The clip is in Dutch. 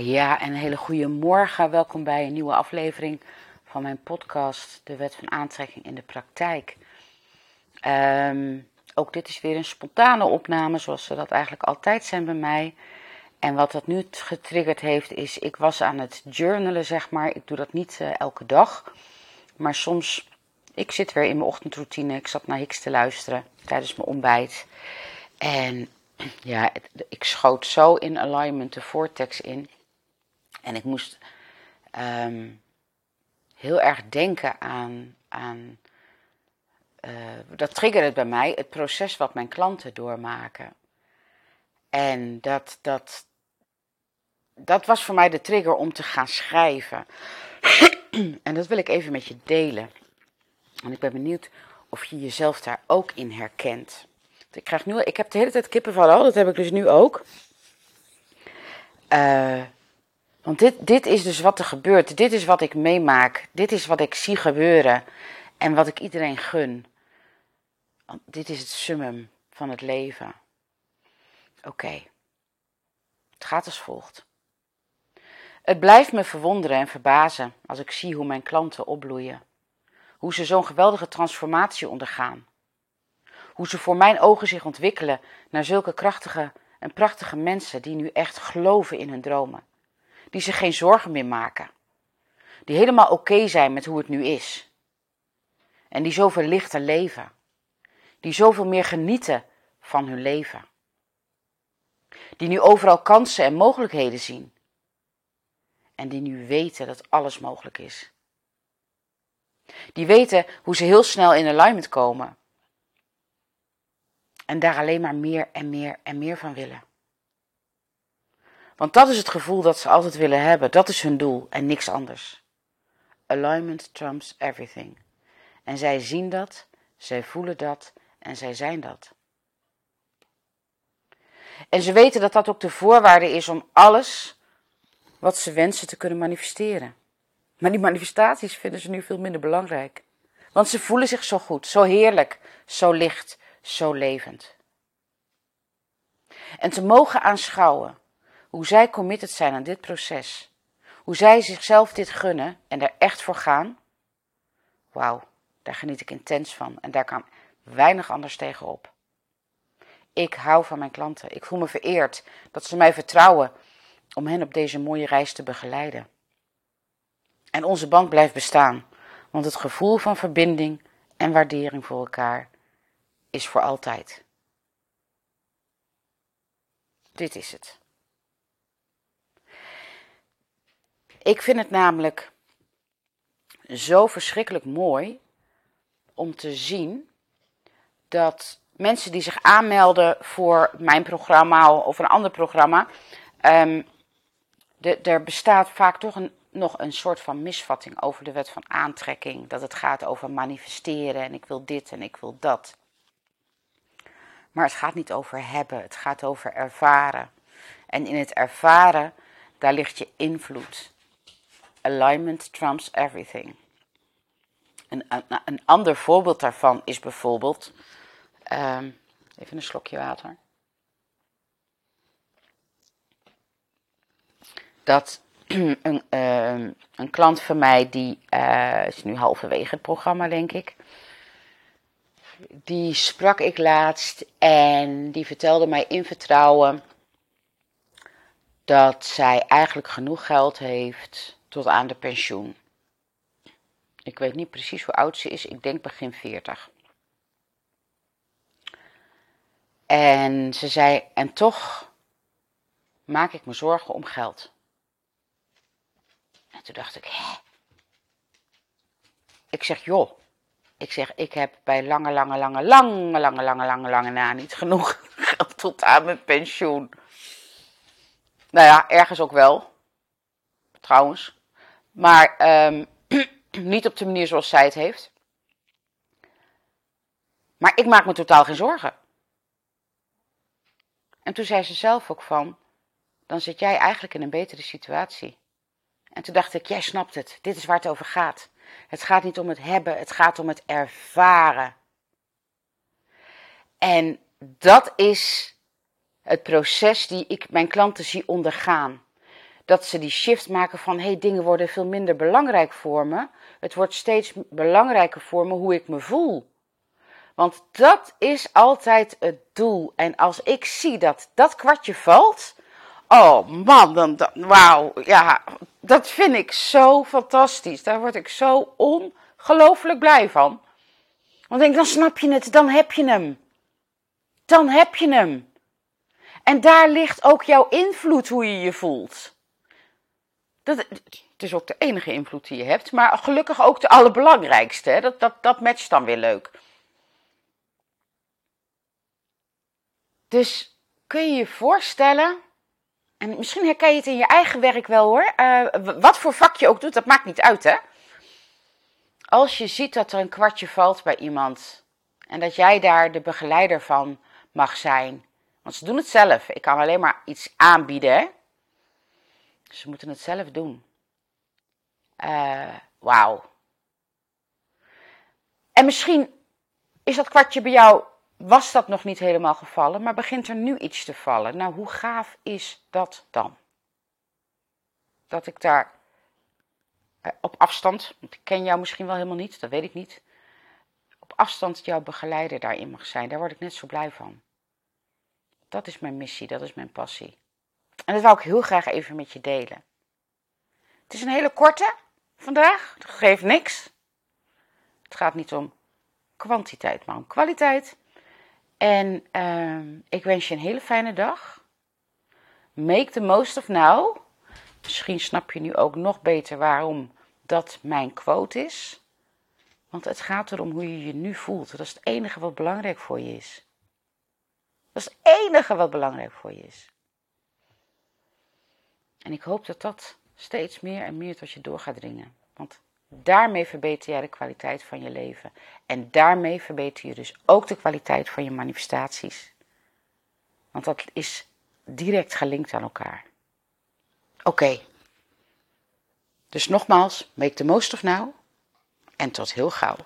Ja, en een hele goede morgen. Welkom bij een nieuwe aflevering van mijn podcast, De Wet van Aantrekking in de Praktijk. Ehm, ook dit is weer een spontane opname, zoals ze dat eigenlijk altijd zijn bij mij. En wat dat nu getriggerd heeft, is ik was aan het journalen, zeg maar. Ik doe dat niet uh, elke dag, maar soms, ik zit weer in mijn ochtendroutine. Ik zat naar Hicks te luisteren tijdens mijn ontbijt. En ja, ik schoot zo in alignment de vortex in. En ik moest um, heel erg denken aan, aan uh, dat triggerde bij mij, het proces wat mijn klanten doormaken. En dat, dat, dat was voor mij de trigger om te gaan schrijven. en dat wil ik even met je delen. En ik ben benieuwd of je jezelf daar ook in herkent. Ik, krijg nu, ik heb de hele tijd kippenval al, dat heb ik dus nu ook. Uh, want dit, dit is dus wat er gebeurt. Dit is wat ik meemaak. Dit is wat ik zie gebeuren. En wat ik iedereen gun. Dit is het summum van het leven. Oké. Het gaat als volgt. Het blijft me verwonderen en verbazen als ik zie hoe mijn klanten opbloeien. Hoe ze zo'n geweldige transformatie ondergaan. Hoe ze voor mijn ogen zich ontwikkelen naar zulke krachtige en prachtige mensen die nu echt geloven in hun dromen die zich geen zorgen meer maken. Die helemaal oké zijn met hoe het nu is. En die zoveel lichter leven. Die zoveel meer genieten van hun leven. Die nu overal kansen en mogelijkheden zien. En die nu weten dat alles mogelijk is. Die weten hoe ze heel snel in alignment komen. En daar alleen maar meer en meer en meer van willen. Want dat is het gevoel dat ze altijd willen hebben. Dat is hun doel en niks anders. Alignment trumps everything. En zij zien dat, zij voelen dat en zij zijn dat. En ze weten dat dat ook de voorwaarde is om alles wat ze wensen te kunnen manifesteren. Maar die manifestaties vinden ze nu veel minder belangrijk. Want ze voelen zich zo goed, zo heerlijk, zo licht, zo levend. En te mogen aanschouwen hoe zij committed zijn aan dit proces. Hoe zij zichzelf dit gunnen en er echt voor gaan. Wauw, daar geniet ik intens van en daar kan weinig anders tegenop. Ik hou van mijn klanten. Ik voel me vereerd dat ze mij vertrouwen om hen op deze mooie reis te begeleiden. En onze band blijft bestaan, want het gevoel van verbinding en waardering voor elkaar is voor altijd. Dit is het. Ik vind het namelijk zo verschrikkelijk mooi om te zien dat mensen die zich aanmelden voor mijn programma of een ander programma, de, er bestaat vaak toch een, nog een soort van misvatting over de wet van aantrekking. Dat het gaat over manifesteren en ik wil dit en ik wil dat. Maar het gaat niet over hebben, het gaat over ervaren. En in het ervaren, daar ligt je invloed. Alignment trumps everything. Een, een, ander voorbeeld daarvan is bijvoorbeeld. Um, even een slokje water. Dat een, uh, een klant van mij, die uh, is nu halverwege het programma, denk ik. Die sprak ik laatst en die vertelde mij in vertrouwen dat zij eigenlijk genoeg geld heeft tot aan de pensioen. Ik weet niet precies hoe oud ze is, ik denk begin 40. En ze zei, en toch maak ik me zorgen om geld. En toen dacht ik, hè? Ik zeg, joh. Ik zeg, ik heb bij lange, lange, lange, lange, lange, lange, lange, lange na niet genoeg geld tot aan mijn pensioen. Nou ja, ergens ook wel. Trouwens. Maar um, niet op de manier zoals zij het heeft. Maar ik maak me totaal geen zorgen. En toen zei ze zelf ook van, dan zit jij eigenlijk in een betere situatie. En toen dacht ik, jij snapt het, dit is waar het over gaat. Het gaat niet om het hebben, het gaat om het ervaren. En dat is het proces die ik mijn klanten zie ondergaan. Dat ze die shift maken van hey, dingen worden veel minder belangrijk voor me. Het wordt steeds belangrijker voor me hoe ik me voel. Want dat is altijd het doel. En als ik zie dat dat kwartje valt. Oh man, dan, dan wauw. Ja, dat vind ik zo fantastisch. Daar word ik zo ongelooflijk blij van. Want ik denk, dan snap je het, dan heb je hem. Dan heb je hem. En daar ligt ook jouw invloed hoe je je voelt. Het is ook de enige invloed die je hebt, maar gelukkig ook de allerbelangrijkste. Hè? Dat, dat, dat matcht dan weer leuk. Dus kun je je voorstellen, en misschien herken je het in je eigen werk wel hoor, uh, wat voor vak je ook doet, dat maakt niet uit hè. Als je ziet dat er een kwartje valt bij iemand en dat jij daar de begeleider van mag zijn. Want ze doen het zelf. Ik kan alleen maar iets aanbieden. Hè? Ze moeten het zelf doen. Uh, Wauw. En misschien is dat kwartje bij jou, was dat nog niet helemaal gevallen, maar begint er nu iets te vallen. Nou, hoe gaaf is dat dan? Dat ik daar uh, op afstand, want ik ken jou misschien wel helemaal niet, dat weet ik niet. Op afstand jouw begeleider daarin mag zijn, daar word ik net zo blij van. Dat is mijn missie, dat is mijn passie. En dat wou ik heel graag even met je delen. Het is een hele korte vandaag, het geeft niks. Het gaat niet om kwantiteit, maar om kwaliteit. En uh, ik wens je een hele fijne dag. Make the most of now. Misschien snap je nu ook nog beter waarom dat mijn quote is. Want het gaat erom hoe je je nu voelt. Dat is het enige wat belangrijk voor je is. Dat is het enige wat belangrijk voor je is. En ik hoop dat dat steeds meer en meer tot je door gaat dringen. Want daarmee verbeter jij de kwaliteit van je leven. En daarmee verbeter je dus ook de kwaliteit van je manifestaties. Want dat is direct gelinkt aan elkaar. Oké. Dus nogmaals, make the most of now. En tot heel gauw.